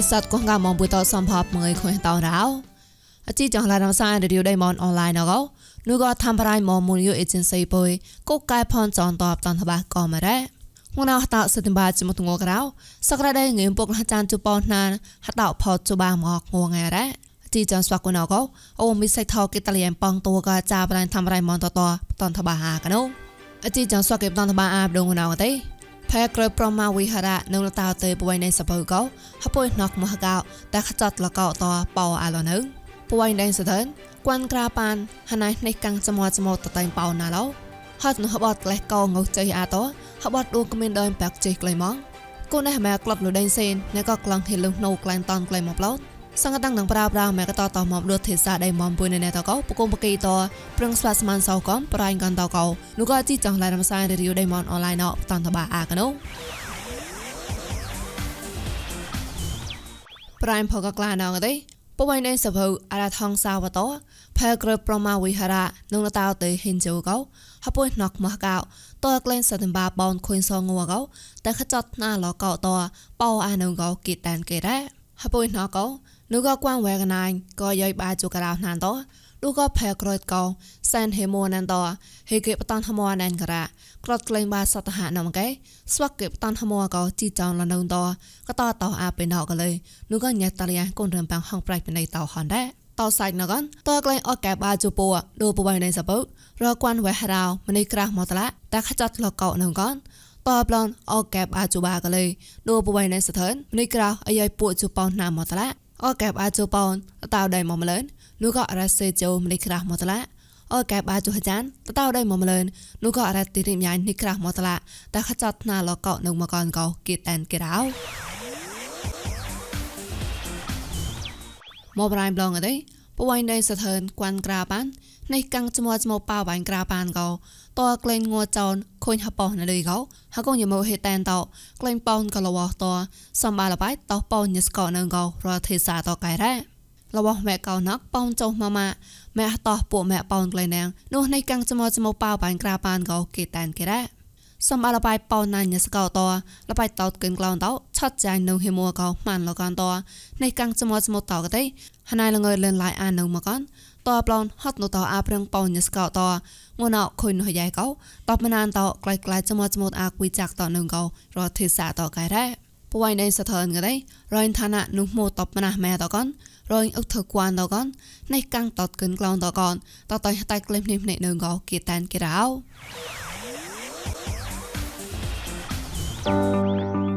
សតកងកមងបុតសំភពមងខុញតោរោអជីចងឡានសាយរឌីយដៃមនអនឡាញអកោនូក៏ធ្វើប្រៃមមូនយូអេเจนស៊ីបុយកុកកែផនចនតបតនតបាក៏មរ៉េងួនអត់តសិទ្ធិបាចមុតងក្រៅសក្រដៃងៀមពុកចានជប៉ុនណាហតផតជបាមកងងរ៉េជីចងស្វាគុណអកោអូមីសៃថោកេតលៀនប៉ងតួក៏ចាប្រៃធ្វើប្រៃមនតតតនតបាហាកណូអជីចងស្វាកេតនតបាអាបដងណៅទេ ផែក្រប្រមាវិហារៈនៅលតាទៅបុយនៃសបើកោហពុយណកមហកោតែខចតលកោតបោអាឡនៅបុយនៃសដិនគួនក្រាប៉ានហណៃនៃកាំងចមោចមោតតែងបោណាឡោហត់នោះបតក្លេះកោងុចៃអាតោហបតឌូគ្មានដើមបាក់ជិះក្លែម៉ងគូននេះម៉ែក្លឹបលូដេនសេនណែក៏ក្លងហេលុណូក្លែងតនក្លែមកប្លោត សង្កតាំងនឹងប្រាប្រាម៉ែក៏តតមកលួតទេសាដៃមកពុយនៅណែតកោពគុំបកីតប្រឹងស្វាស្មានសោកំប្រៃកានតកោនោះក៏ជីចង់ឡៃរំសាយរីយដៃមកអនឡាញណតនតបាអាកណូប្រៃផកក្លាណងទេពវៃនៃសភៅអារថងសាវតផែក្រប្រមាវិហារៈនុងតោទៅហិនជូកោហពុយណកមកកោតក្លែងសតិបាបោនខុញសងងកោតែខចតណាលកោតបោអានុងកោគិតានគេរ៉ហពុយណកោ នោះក៏គួងវែកណៃក៏យាយបាជូក្រៅណានតនោះក៏ផែក្រោយកោសែនហេមូណានតហេគេបតានហមណានការៈក្រត់ក្លែងបាសតហនមកែស្វកគេបតានហមក៏ជីចောင်းលនៅតក៏តតអាពេលណកលេនោះក៏ញ៉ាតលៀកូនរំបាំងហងប្រៃពីនៃតហនដែរតសៃណកនតក្លែងអកែបាជូពូដូពបៃនៃសបុរកួនវែហរោមនីក្រាស់មកតឡាតែខចតលកោនៅកនតប្លនអកែបអាជូបាកលេដូពបៃនៃសថនមនីក្រាស់អាយពួកជូប៉ោណាមកតឡា អកែបអាចប៉ោនតៅដៃមកម្លឹងនោះក៏រ៉ាសេជោម្នេះក្រាស់មកតឡាអកែបអាចចានតៅដៃមកម្លឹងនោះក៏រ៉ាទីរិមយ៉ាញនេះក្រាស់មកតឡាតែខចតណាលកោនឹងមកកនកោគីតានគេរោមកប្រៃប្លងអីពួយនៃសធើនគួនក្រាបាន នៃកាំងចមួចមកប៉ាបាញ់ក្រាបានកោតក្លែងងัวចោនខូនហបោណលីកោហកងយមោហេតែនតក្លែងប៉ោនកលវតសំបាលបៃតប៉ោញស្កោនៅកោរទេសាតកៃរ៉ារបស់ម៉ែកោណកប៉ោនចុះម៉ាម៉ាម៉ែតោពួកម៉ែប៉ោនក្លែងណាងនោះនៃកាំងចមួចមកប៉ាបាញ់ក្រាបានកោគេតែនគេរ៉ាសំអលបៃប៉ោណាញ់ស្កោតលបៃតោកិនក្លងតោឆាត់ចាញ់នៅហេមួកោម៉ានលកនតនៃកាំងចមួចមកតោកទេហណៃលងើលឿនឡាយអាននៅមកន តប្លន់ហត់នៅតអាប្រឹងប៉ោញស្កោតងួនអខុយនោះយ៉ៃកោតបមណានតក្លៃក្លៃចមចមតអាគួយចាក់តនឹងកោរត់ទេសាតកែរ៉ាពួយនៃសថនកដៃរយឋានៈនោះមោតបមណាម៉ែតកនរយអុកថគួនតកននៃកាំងតតគិនក្លងតកនតតៃតៃក្លេមនេះនេះនឹងកោគីតានគេរោ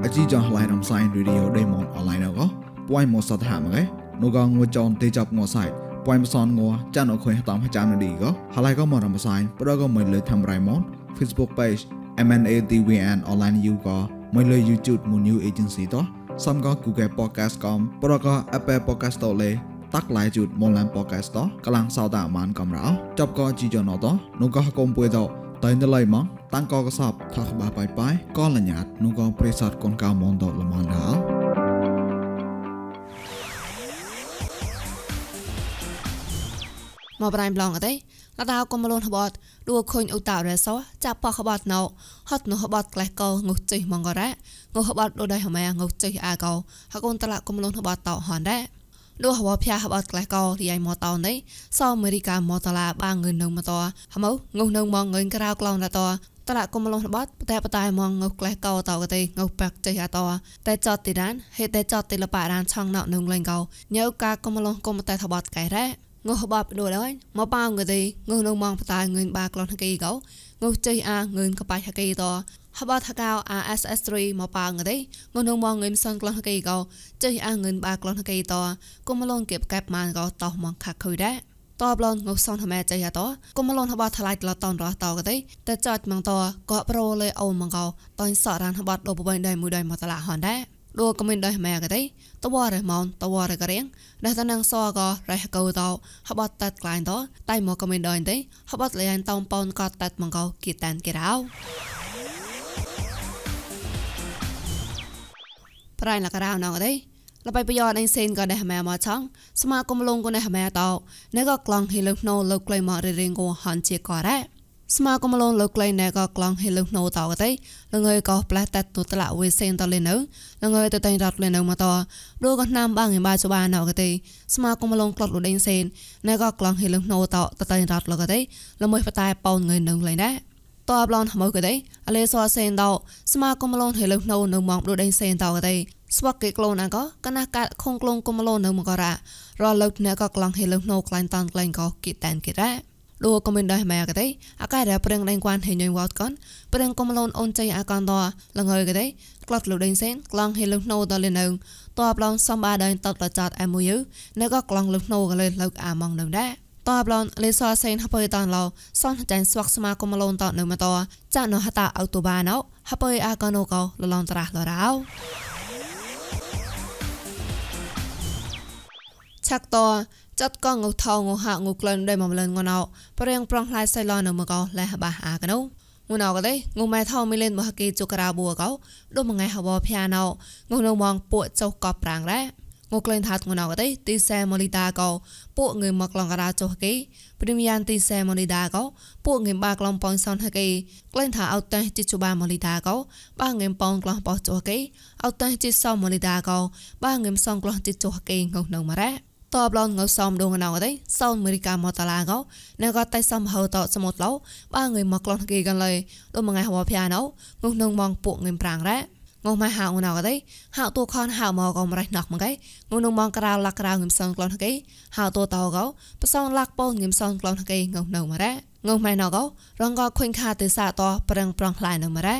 អជីចងឡៃរំសាយរីឌីអូដេម៉ុនអនឡាញកោពួយមកសតហាមកែនោះកងងួចនទេចាប់ងសៃ ពួយម្សនងัวចានអខុយតាមចាំនឌីក៏ហើយក៏មករំសាយប្រក៏មិនលើធ្វើរៃម៉ូន Facebook page MNADWN online you ក៏មិនលើ YouTube មួយ new agency តោះសំក៏ Google podcast កំប្រក៏ Apple podcast តលេតាក់ឡាយជូតមុនឡាន podcast តកលាំងសោតាអាមានកំរោចប់ក៏ជីយ៉ណតនោះក៏កុំពួយតតៃណឡៃម៉ងតាំងក៏កសបថាក្បាបាយបាយក៏លញ្ញាតនោះក៏ប្រេសតកូនកៅមនតល្មនដែរ មកប្រៃប្លងអត់ទេលតាកុំមលូនហបតឌួខុញឧតារេសោចាប់ប៉ហបតណោហត់នោះហបតក្លេះកោងុជិមងករ៉ាងុហបតដូដៃហមែងុជិអាកោហកូនតឡាកុំមលូនហបតតោហនរ៉ាលុះហបភះហបតក្លេះកោរីឯមកតោនេះសអមេរិកាមកតឡាបាងងឿននឹងមកតហមងុនឹងមកងឿនក្រៅក្លោងតតតឡាកុំលងបតតែបតែមកងុក្លេះកោតោកទេងុបាក់ចេះអតតែចតទីរានហេតែចតទីលបារានឆងណោនឹងលេងកោញើកាកុំលងកុំតែថបតកែរ៉ា ងើបបដូរហើយមកប៉ោងកទេងើនឹងមកបតាងឿនបាក្លងហកេកោងើចេះអាងឿនកបាច់ហកេតហបថាកៅ RSS3 មកប៉ោងកទេងើនឹងមកងឿនសនក្លងហកេកោចេះអាងឿនបាក្លងហកេតគុំមលងគេបកែបម៉ានកោតោះមកខាក់ខុយដែរតបឡនងសនហមែចៃតគុំមលនហបថ្លៃតលតនរតកទេតែចតមងតក៏ប្រូលេអូមងកោតនសរានហបតលបបៃដៃមួយដៃមកតឡាហនដែរ ដួក៏មានដៃម៉ែកទេតវ៉ារម៉ោនតវ៉ារករៀងដែលតនងសក៏រះកោតោហបតតាត់ក្លាញ់តតៃមកក៏មានដៃទេហបតលៀនតោប៉ោនក៏តាត់មកកោគីតានគេរោប្រៃលករោណងទេលបៃប្រយោជន៍អេសេនក៏ដែរម៉ែមកឆងសមាគមលងក៏ដែរម៉ែតោនេះក៏ក្លងហីលឹងណូលោកក្លៃមករៀងក៏ហាន់ជាក៏រ៉ា ស្មាគមលងលោកក្លែងណែក៏ក្លងហេលុណូតោកទេលងើយក៏ផ្លែតែទុតឡាវេសេនតលេនៅលងើយទៅតែរត់លេនៅមកតព្រោះក៏ណាំបាងឯបាចបាណោកទេស្មាគមលងក្លត់លដេងសេនណែក៏ក្លងហេលុណូតោទៅតែរត់លកទេលមួយបតែប៉ោងើយនឹងលេដែរតបឡនហ្មៅកទេអលេសអសេនដោស្មាគមលងហេលុណូនៅមកលដេងសេនតោកទេស្វកគេក្លូនអកកណាកាខងក្លងគមលងនៅមកករ៉ារលឹកណែក៏ក្លងហេលុណូក្លែងតានក្លែងក៏គិតានគេរ៉ា ឌូកុំមិនដែរម៉ែកទេអាកាយរ៉ាប្រឹងដេងគួនហេញយវ៉ាត់កនប្រឹងកុំលូនអូនចៃអាកនតលងើយកទេក្លត់លូដេងសេនក្លងហេលុណូតលេនៅតបឡងសំបាដេងតតប្រចាត់អែមួយនៅក៏ក្លងលុណូក៏លេលើកអាម៉ងនៅដែរតបឡនលេសសេនហបយតានឡោសនចាញ់ស្វាក់ស្មាកុំលូនតនៅមកតចាក់នៅហតាអូតូបាណោហបយអាកណូកោលឡនត្រាស់លរោឆាក់ត ចាត់កងងថងងហាងក្លិនដែលមកលឿនងណៅប្រៀងប្រងផ្លាយសៃឡននៅមកោលែះបាអាកណូងូណៅក៏ទេងូម៉ែថោមីលេនមកគេជុក្រាបួកោដូចមួយថ្ងៃហបភៀណៅងូនៅមងពួកចុះកបប្រាំងរ៉ាងូក្លែងថាងូណៅក៏ទេទីសែម៉ូលីតាកោពួកងើមកឡងការ៉ាចុះគេព្រីមយ៉ាងទីសែម៉ូលីតាកោពួកងើបាក្លំប៉ងសនហគេក្លែងថាអត់តែជីជបាម៉ូលីតាកោបាងើប៉ងក្លំប៉ោចុះគេអត់តែជីសម៉ូលីតាកោបាងើសងក្លំជីចុះគេងូនៅមករ៉ា តបឡងងើសំដងណៅអីសោមេរិកាមកតាឡាកោណែក៏តែសំហើតសមុទ្រឡោបាងើមកក្លនគេកលៃដូចមួយថ្ងៃហវភាណៅងុះនងមកពួកងើប្រាំងរ៉ាងុះមកហៅណៅអីហៅតួខនហៅមកក៏មរៃណក់មកឯងុះនងមកក្រៅលាក់ក្រៅងើសងក្លនគេហៅតួតោកោបសងលាក់ពោងើសងក្លនគេងុះនៅមករ៉ាងុះម៉ែណៅកោរងក៏ខុញខាទៅសាតោប្រឹងប្រងខ្លាយនៅមករ៉ា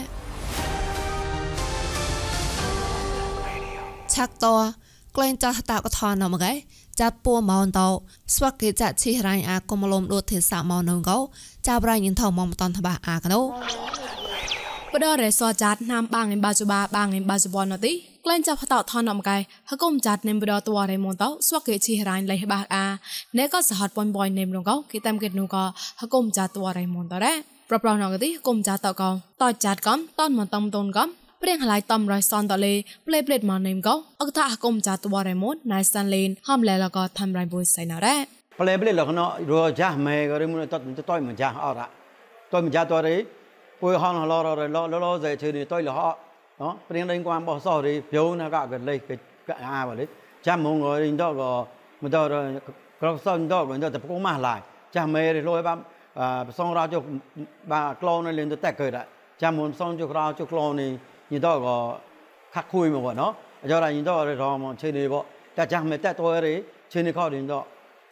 ឆាក់តោក្លែងចាស់តាកថាណមកឯង ចាត់ពួម៉ោនតោស្វកគេចាត់ឈីរ៉ៃអាកុំលំដួតទេសាម៉ោនងកោចាប្រៃញិនថោម៉មតនតបាអាកណូបដរេសចាត់ណាំបាងឯបាជបាបាងឯបាជបនទីក្លែងចាប់តោថនំកែហកុំចាត់នេមបដតវរេមនតោស្វកគេឈីរ៉ៃលៃបាអាណែក៏សហតប៉ុនបុយនេមរងកោគេតាមគេនូកោហកុំចាត់តវរេមនតរ៉េប្រប្រណងទីហកុំចាត់តកោតចាត់កំតនមតំតនកំ ព្រៀងឡៃតំរយសនតលេផ្លេផ្លេតមកនេមកោអកថាហកុំចាតវរេមនណៃសានលេនហំលែលកធ្វើរៃបុយសៃណារ៉េផ្លេផ្លេលកណរចាស់មេក៏រិមុនតតតយមិនចាស់អរ៉ាតយមិនចាស់តរេពុយហនឡររឡឡឡសេឈឺនេះតយលហណោព្រៀងដេញគួមបោះសរីភៅណាកកលេកអាបលេចាំមងរិញតក៏មិនតរក្រកសនតក៏តពកម៉ាស់ឡាយចាស់មេរលយបាប្រសងរោចបាក្លូនលេនទៅតែកើតចាំមុនសងជក្រោជក្លូននេះ ညီတော့ကခတ်ခွေးမှာပေါ့နော်အကြောင်းညီတော့တော့မချိန်နေပေါ့တက်ကြမယ်တက်တော်ရည်ချိန်နေခောက်နေတော့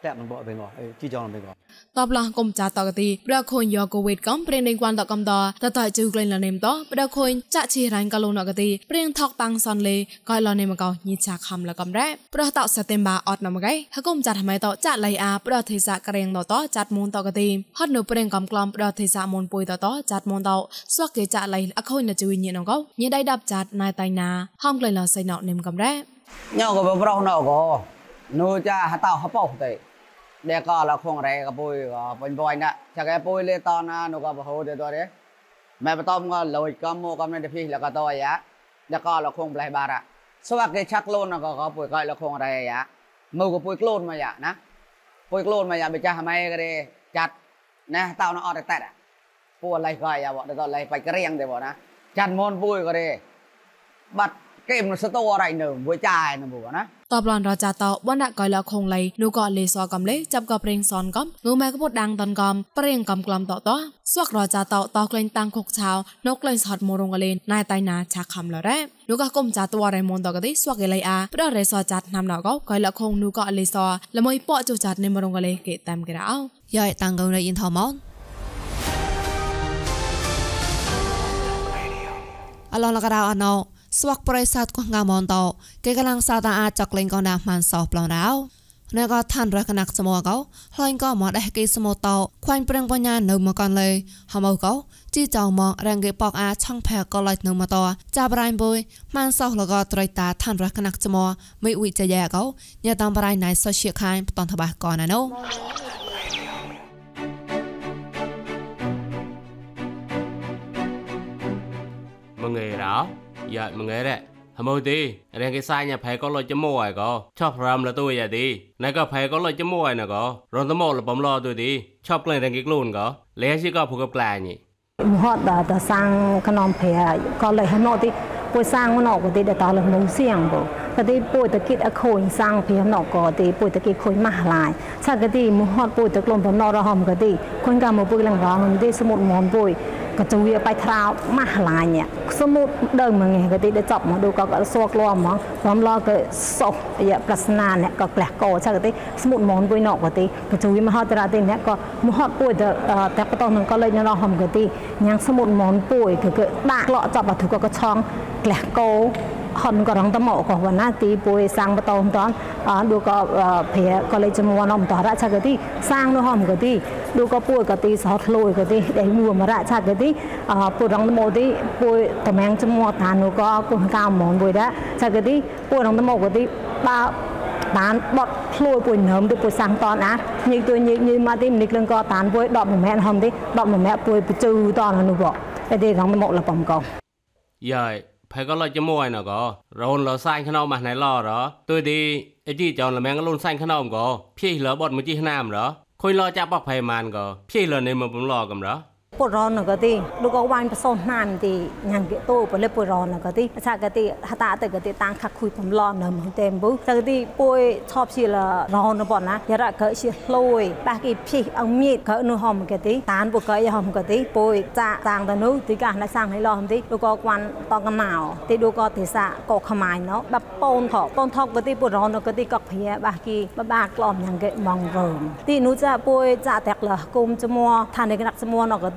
តាក់នឹងបកវិញអស់ជីចងវិញអស់តបឡងកុំចាតកទីប្រខូនយកូវីដកំព្រៀងនឹងគួនតកំដតតជូក្លែងលនេមតប្រខូនចាក់ជីរ៉ាញ់កលូនកទីព្រៀងថកប៉ាំងសនលេកយលនេមកោញីចាខំលកំរ៉ែប្រតសតេមបាអត់ណមកៃហកុំចាត់ហ្មៃតចាក់លៃអាប្រទេសាក្រៀងតតចាត់មូនតកទីហត់នៅព្រៀងកំក្លំប្រទេសាមូនពុយតតចាត់មូនតស្វះគេចាក់លៃអខូនជួយញីណងកោញីដៃដាប់ចាត់ណៃតៃណាហំក្លែងលសៃណោនេមកំរ៉ែញ៉ោកបប្រោណោកោនោះចាហតោហបោទេ เด็กก็เราคงไรกับปุ้ยก็เป็นบอยนะจากไอ้ปุ้ยเลยตอนนั้นหนูก็บอกโหเดี๋ยวตัวเด็กแม่ปต้อมก็ลอยก็โมก็ไม่ได้พี่แล้วก็ตัวยะแล้วก็เราคงปลายบาระสวัสดีชักโลนนะก็ก็ปุ้ยก็เราคงไรยะมือก็ปุ้ยโกลนมายะนะปุ้ยโกลนมายะไปจ้าทำไมก็เลยจัดนะเต่าน้ออดแต่แต่ปวดไรก็อย่าบอกเดี๋ยวตอนไรไปกระเรียงเดี๋ยวบอกนะจัดมอนปุ้ยก็เลยบัด នៅមួយចាយនៅមួយណាតបឡនរចាតវណ្ណៈកយលខងលៃនូក៏លេសកំលេចាប់ក៏ប្រេងសនកំងូម៉ែក៏ពុតដាងតនកំប្រេងកំក្លំតតស្វករចាតតក្លែងតាំងខុកឆៅនៅក្លែងសហតមរងកលេណៃតៃណាឆាខំលរ៉េនូក៏គុំចាតវរៃមនតកទីស្វកេលៃអាប្ររេសចាត់ណាំណកកយលខងនូក៏លេសលមួយប៉ចចាត់នេមរងកលេគេតាមក្រៅយ៉ៃតាំងកងរៃអ៊ីនថមនអឡឡករៅអណោ ស្វាក់ប្រិស័តកងមនតគេកំឡុងសាតាអាចចក្លែងកនដាម៉ានសោប្លងរោណែក៏ឋានរកណាក់សមកោហើយក៏មកដែរគេសមតោខ្វាញ់ប្រឹងបញ្ញានៅមកកនលេហមកោជីចောင်းមករងគេបកអាឆងផែក៏ឡៃនៅមកតចាប់រ៉ៃបុយម៉ានសោលក៏ត្រៃតាឋានរកណាក់សមមិនវិចយាកោញ៉ាតាមបរៃណៃសូសៀខាញ់បតនតបាកនណូមងេរោ យ៉ាមងេរ៉ហមទីរៀងគេសាញ៉ាផែក៏លុយចមួយក៏ឈប់រំលទួយយ៉ាទីណៃក៏ផែក៏លុយចមួយណក៏រនតមកលបំឡទួយទីឈប់ក្លែងរៀងគេខ្លួនក៏លេជាក៏ភុកក្លាញ់មហត់ដល់ទៅសាំង ក្នុងព្រៃក៏លេហណោទីពួយសាំងណោក៏ទីដល់តលងសៀងបក៏ទីពួយតគិតអខូនសាំងព្រៃណោក៏ទីពួយតគិតខូនម៉ាស់ឡាយឆាក៏ទីមហត់ពួយតក្លំបំណរហមក៏ទីខូនកាមកពួយលងរងទីសមុទ្រមនពួយក៏ជួយបៃថ្រាម៉ាស់ឡាញសមុទ្រដើមងក៏ទីដចប់មកដូក៏ក៏សួក្លមមកព្រមឡក៏សុសយប្រស្នាអ្នកក៏ក្លះកោឆាក៏ទីសមុទ្រមនពួយណោក៏ទីក៏ជួយមហត់តាទីអ្នកក៏មហត់ពួយតតែបតនឹងក៏លេងរហមក៏ទីញ៉ាងសមុទ្រមនពួយគឺក៏ដាក់ក្លក់ចាប់បាទុក៏ក៏ឆងក្លះកោ ហនក៏រងតមកក៏វណ្ណាទីពួយសាំងបតោតនអឌូក៏ព្រាក៏លេចមួនអំតរឆាក៏ទីសាំងនោះហមក៏ទីឌូក៏ពួយក៏ទីសោធ្លួយក៏ទីដែលមួមរឆាក៏ទីអពួយរងតមកទីពួយតំងចមួតានោះក៏គុំកៅមនពួយដែរឆាក៏ទីពួយរងតមកក៏ទីបើបានបត់ធ្លួយពួយនឹមទៅពួយសាំងតនអាញីទួញីញីមកទីមិនគ្លឹងក៏តានពួយ10ម៉ែនហមទី10ម៉ែពួយបជឺតននោះបតែទីរងតមកលបំកោយាយ ផែក៏លជាមួយណក៏រនលសាញ់ខ្នោម៉ាស់ណៃឡរទុយទីអីទីចောင်းលមែងលូនសាញ់ខ្នោមក៏ភីលបត់មួយជីណាមរខុយលចាប់បោះផៃម៉ានក៏ភីលនៅមកបំឡកំរ ពុរនក៏ទីលោកក៏វាញ់ប្រសោះណានទីញ៉ាំគេតូបលិពុរនក៏ទីឆាក៏ទីហតាទៅក៏ទីតាំងខាคุยបំឡនៅមកទេបុទៅទីពួយឈប់ជាលរនបណាយរៈក៏ជាលួយបាគីភីអងមៀតក៏នោះហមក៏ទីតានពុក៏យហមក៏ទីពួយចាតាំងទៅនោះទីកាណៃសាំងឲ្យ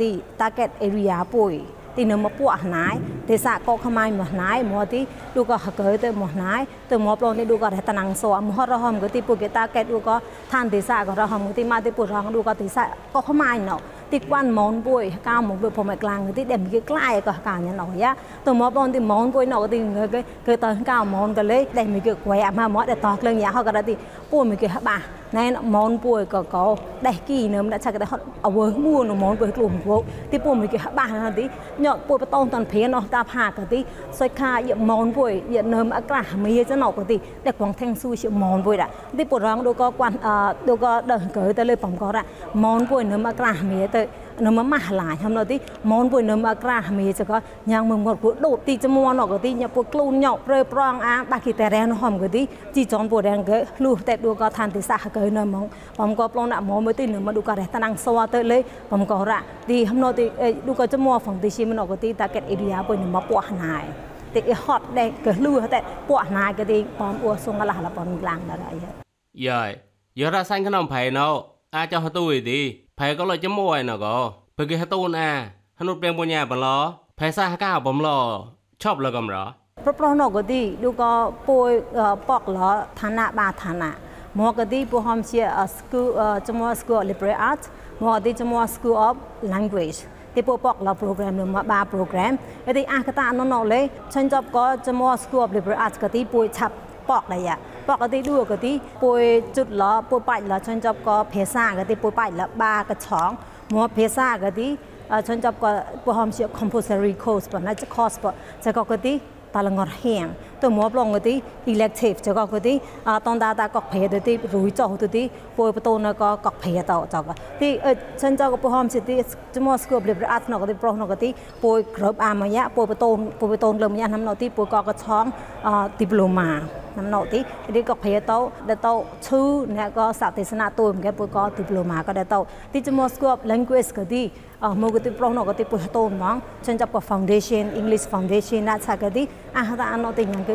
ติตาเกตเอเรียป่วยตีนมาปวดหนายเดสะก็ขมายมหนายมอที่ดูก็เกยเตมหนายเตมอปลงนี่ดูก็ได้ตนังโซมหรหอมก็ที่ปุกตาเกตดูก็ท่านเดสะก็รหอมก็ที่มาที่ปวดรองดูก็ที่สะก็ขมายเนาะติกวันมอนป่วยก้าวมุอนป่วพอมกลางที่เด็มก็ใกล้ก็การเนาะยน่ะตัวมอปลงที่มอนป่วยเนาะก็ที่เงยก็ตอนก้าวมอนกันเลยเด็มก็แหวมาหมอแต่ตอกเรื่องยาเขาก็ได้ที่ป่วยมีก็บ้า បងទីម៉ោនពួយណោទីគេគេតើកៅម៉ោនក៏លេដែលគេក្វែអាមកមកដែលតក្លងយ៉ាហក៏ទីពួយមកគេបាណែម៉ោនពួយក៏កោដែលគីនឹមដាក់ឆាក់តែហត់អវើមួនម៉ោនពួយក្លុំគោទីពួយមកគេបាសទីញ៉ពួយបតងតនព្រានអស់តាផាក៏ទីសុយខាយម៉ោនពួយយនឹមអក្រាស់មីចណោក៏ទីតែគងថេងស៊ូជាម៉ោនពួយដាក់ទីពួយរងដូក៏គួនអដូក៏ដើកើទៅលើបំក៏រ៉ម៉ោនពួយនឹមអក្រាស់មីទៅនមម៉ាស់ឡាញហំណទីមនពុយនមអក្រាមីចក៏ញ៉ាងមើងមកពុដូទីចមួនក៏ទីញ៉ពុក្លូនញ៉ប្រេប្រងអាបាគីតែរែនហំក៏ទីជីចនពុរែងក៏លុះតែឌូក៏ឋានទីសាក៏នៅមកបំក៏ប្លងដាក់មកមើទីនមឌូក៏រែតាំងសវទៅលេបំក៏រ៉ទីហំណទីឌូក៏ចមួហ្វងទីស៊ីមិនក៏ទីតាកេតអេរីយ៉ាពុយនមពោះណាយទីអហត់ដែរក៏លុះតែពោះណាយក៏ទីបំអ៊ូសុងឡាស់ឡាបំក្លាំងដែរយ៉ាយរ៉ាសាញ់ក្នុងផៃណោអាចហតុយទីផែក៏លចមួយណក៏បើគេហតូនអាហនុព្រៀងបញ្ញាបឡផែសាកៅបំឡឈប់លកំរប្រប្រណកទីឌូក៏ពួយប៉កឡឋានៈបាឋានៈមកកទីពហ មជា school ជាមួយ school of liberal arts មកទីជាមួយ school of language ទីពពកឡ program នៅមកបា program ទីអះកតាណណលេឆាញ់ចប់ក៏ជាមួយ school of liberal arts កទីពួយឆាប់ปอกเลยอะปอกกติดูกติปุยจุดละปุยไปละฉันจบก็เพซ่ากติปุยไปละบากระช่องมัวเพซ่ากติฉันจบก็ปุยหอมเสีย compulsory course ปะนะจะ course ปะจะก็กติตาลงอดแห้ง ตัวมัวปลงกติ elective จะก็กติตอนตาตากอกเพดติรุยจ่อตัวติปุยประตูนก็กอกเพต่อจอกติเอฉันจก็ปุยหอมสิติจะมัว school liberal arts นกติปรนกติปุยกรบอามายะปุยประตูปุยประตูเริ่มยะน้ำนติปุยก็กระช่องดิปโลมาnăm nọ tí đi có phải tàu để tàu chú nè có sát thế sana tôi mình cái bữa có diploma có để tàu tí cho Moscow language cái đi à mua cái pro nó cái tí bữa tàu mong chân chấp có foundation English foundation nát sao cái đi à ta anh nó tình yang cái có chân chấp có diploma in English cái đi à bồi chắc hai cha nè nó tí pro pro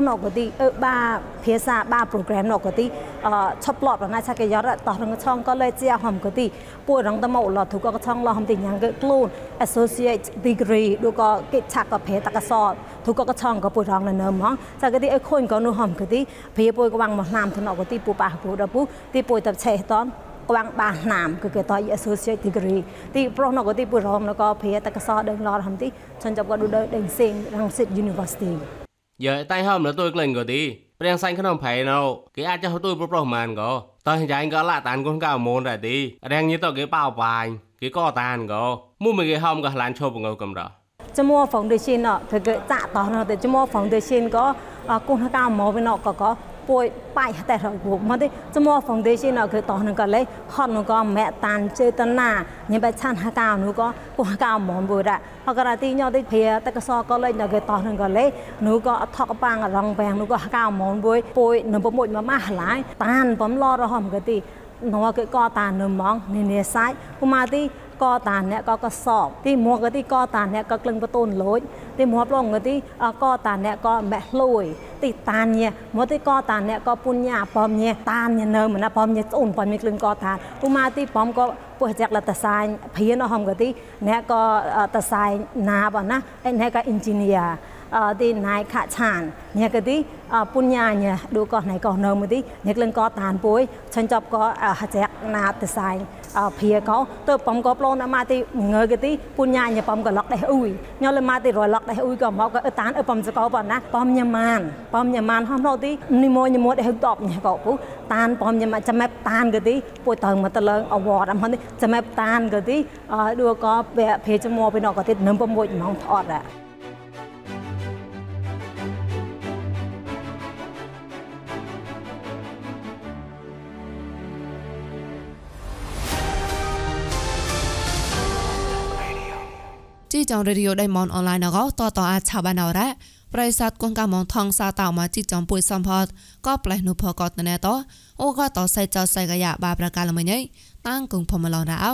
nó cái đi ở ba phía xa ba program nó cái đi à chop lọt là nát sao cái gió đó tao nó trong có lấy chia hòm cái đi bồi rong tâm mẫu là thuộc có trong là hòm tình yang cái clone associate degree đôi có កិឆាកភេតកសទុកកឆងកពុរងនៅហ្មងចាកទីអីខូនក៏នោះហំកទីភេពុយកវាងមកណាមថ្នកទីពូប៉ះពូដពូទីពុយតឆេតន ក្វាំងបាសណាមគឺគេតោះ associate degree ទីប្រុសនោះក៏ទីបុរមនោះក៏ព្រាតកសដឹងឡរហំទីฉันចាប់ក៏ដូចដឹងសេងរងសិត University យើតៃហំលទួយក្លែងក៏ទីព្រៀងសាញ់ក្នុងផៃណោគេអាចទៅទួយប្រុសប្រុសម៉ានក៏តោះយ៉ាងក៏ឡាតានកូនកៅមូនដែរទីរៀងញីតគេប៉ោបាញគេក៏តានក៏មុំគេហំក៏ឡានឈប់ងើកំរោចមួ foundation ណោធ្វើគេចាក់តោះណោតែចមួ foundation ក៏កូនកៅមូនវិញណោក៏ក៏ ពួយបាយតែរកមកទេចំពោះ foundation ណគឺតោះនឹងក៏លេហត់នឹងក៏មែតានចេតនាញ៉ែបែឆានហកៅនោះក៏គុណកៅមកបុរៈហករាទីញ៉ទៅព្រាតកសក៏លេនៅគេតោះនឹងក៏លេនោះក៏អថកប៉ាងរងបែងនោះក៏ហកៅមកបុយពួយនឹងប្រមួយមកម៉ាស់ឡាយតានបំឡរហមក៏ទីនោះគេក៏តាននឹងមកនេះនេះសាច់គុំមកទីក៏តាអ្នកក៏កសបទីមួកទីក៏តាអ្នកក៏ក្លឹងបតូនលូចទីមួប្លងទីក៏តាអ្នកក៏ម៉ែលួយ ទីតានញ៉មកទីក៏តាអ្នកក៏ពុញ្ញាបំញ៉តានញ៉នៅមណាបំញ៉អូនបំញ៉ក្លឹងក៏តាឧមាទីបំក៏ពោះចាក់លតសាញព្រៀនហមក៏ទីអ្នកក៏តសាយណាបណាឯអ្នកក៏អ៊ីនជីនីយ៉ាទីណៃខឆានញ៉កទីពុញ្ញាញ៉ឌូក៏ណៃក៏នៅមកទីញ៉ក្លឹងក៏តានពួយឆាញ់ចប់ក៏ហចាក់ណាតសាយព្រាក៏ទៅបំក៏ប្លូនមកទីងើគេទីពុញ្ញាញបំក៏ឡុកដេះអ៊ុយញ៉លមកទីរឡុកដេះអ៊ុយក៏មកក៏តានអឺបំសកោប៉ុណ្ណាបំញ៉ាម៉ានបំញ៉ាម៉ានហមឡូទីនិមយនិមដេះតបញ៉ក៏ពុតានបំញ៉ាម៉ាចាំប់តានគេទីពួយតើមកតលើងអវតអំនេះចាំប់តានគេទីឌូក៏ព្រាចមោពីណក៏ទីនឹម6ម៉ោងថតដែរជីចងរេឌីយោដៃមនអនឡាញណកតតអាចឆាបានអរ៉ា ប្រិស័តគងកាមងថងសាតោមកជីចំពុយសំផតក៏ផ្លេះនុផកតណែតអូក៏តសៃចសៃកយ៉ាបាប្រកាលមញៃតាំងគងផមឡនរោ